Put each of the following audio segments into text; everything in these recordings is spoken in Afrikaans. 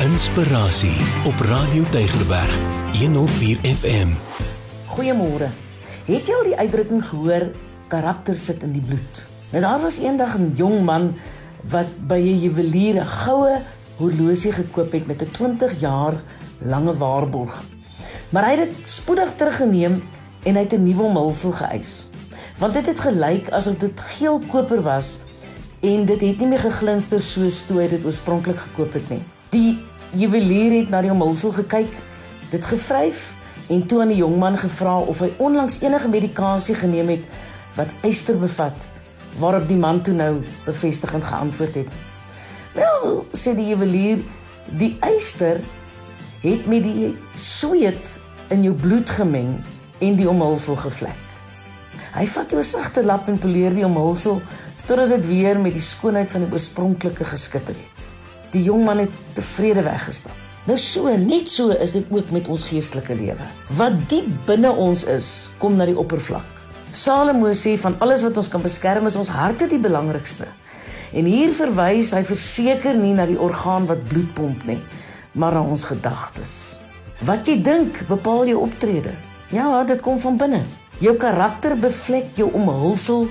Inspirasie op Radio Tygerberg 104 FM. Goeiemôre. Het jy al die uitdrukking gehoor karakter sit in die bloed? Nou daar was eendag 'n jong man wat by 'n juwelier 'n goue horlosie gekoop het met 'n 20 jaar lange waarborg. Maar hy het dit spoedig teruggeneem en hy het 'n nuwe omhulsel geëis. Want dit het gelyk asof dit geel koper was en dit het nie meer geglinster soos toe hy dit oorspronklik gekoop het nie. Die juwelier het na die omhulsel gekyk, dit gevryf en toe aan die jongman gevra of hy onlangs enige medikasie geneem het wat yster bevat, waarop die man toe nou bevestigend geantwoord het. Wel, sê die juwelier, die yster het met die sweet in jou bloed gemeng en die omhulsel gevlek. Hy vat toe 'n sagte lap en poleer die omhulsel totdat dit weer met die skoonheid van die oorspronklike geskitter het. Die jong man het tevrede weggestap. Nou so, net so is dit ook met ons geestelike lewe. Wat diep binne ons is, kom na die oppervlak. Salomo sê van alles wat ons kan beskerm is ons harte die belangrikste. En hier verwys hy verseker nie na die orgaan wat bloed pomp nie, maar na ons gedagtes. Wat jy dink, bepaal jou optrede. Ja, dit kom van binne. Jou karakter bevlek jou omhulsel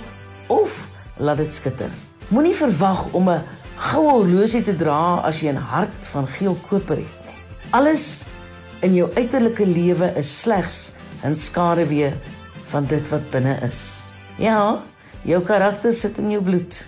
of laat dit skitter. Moenie verwag om 'n goue horlosie te dra as jy 'n hart van geel koper het nie. Alles in jou uiterlike lewe is slegs 'n skaduwee van dit wat binne is. Ja, jou karakter sit in jou bloed.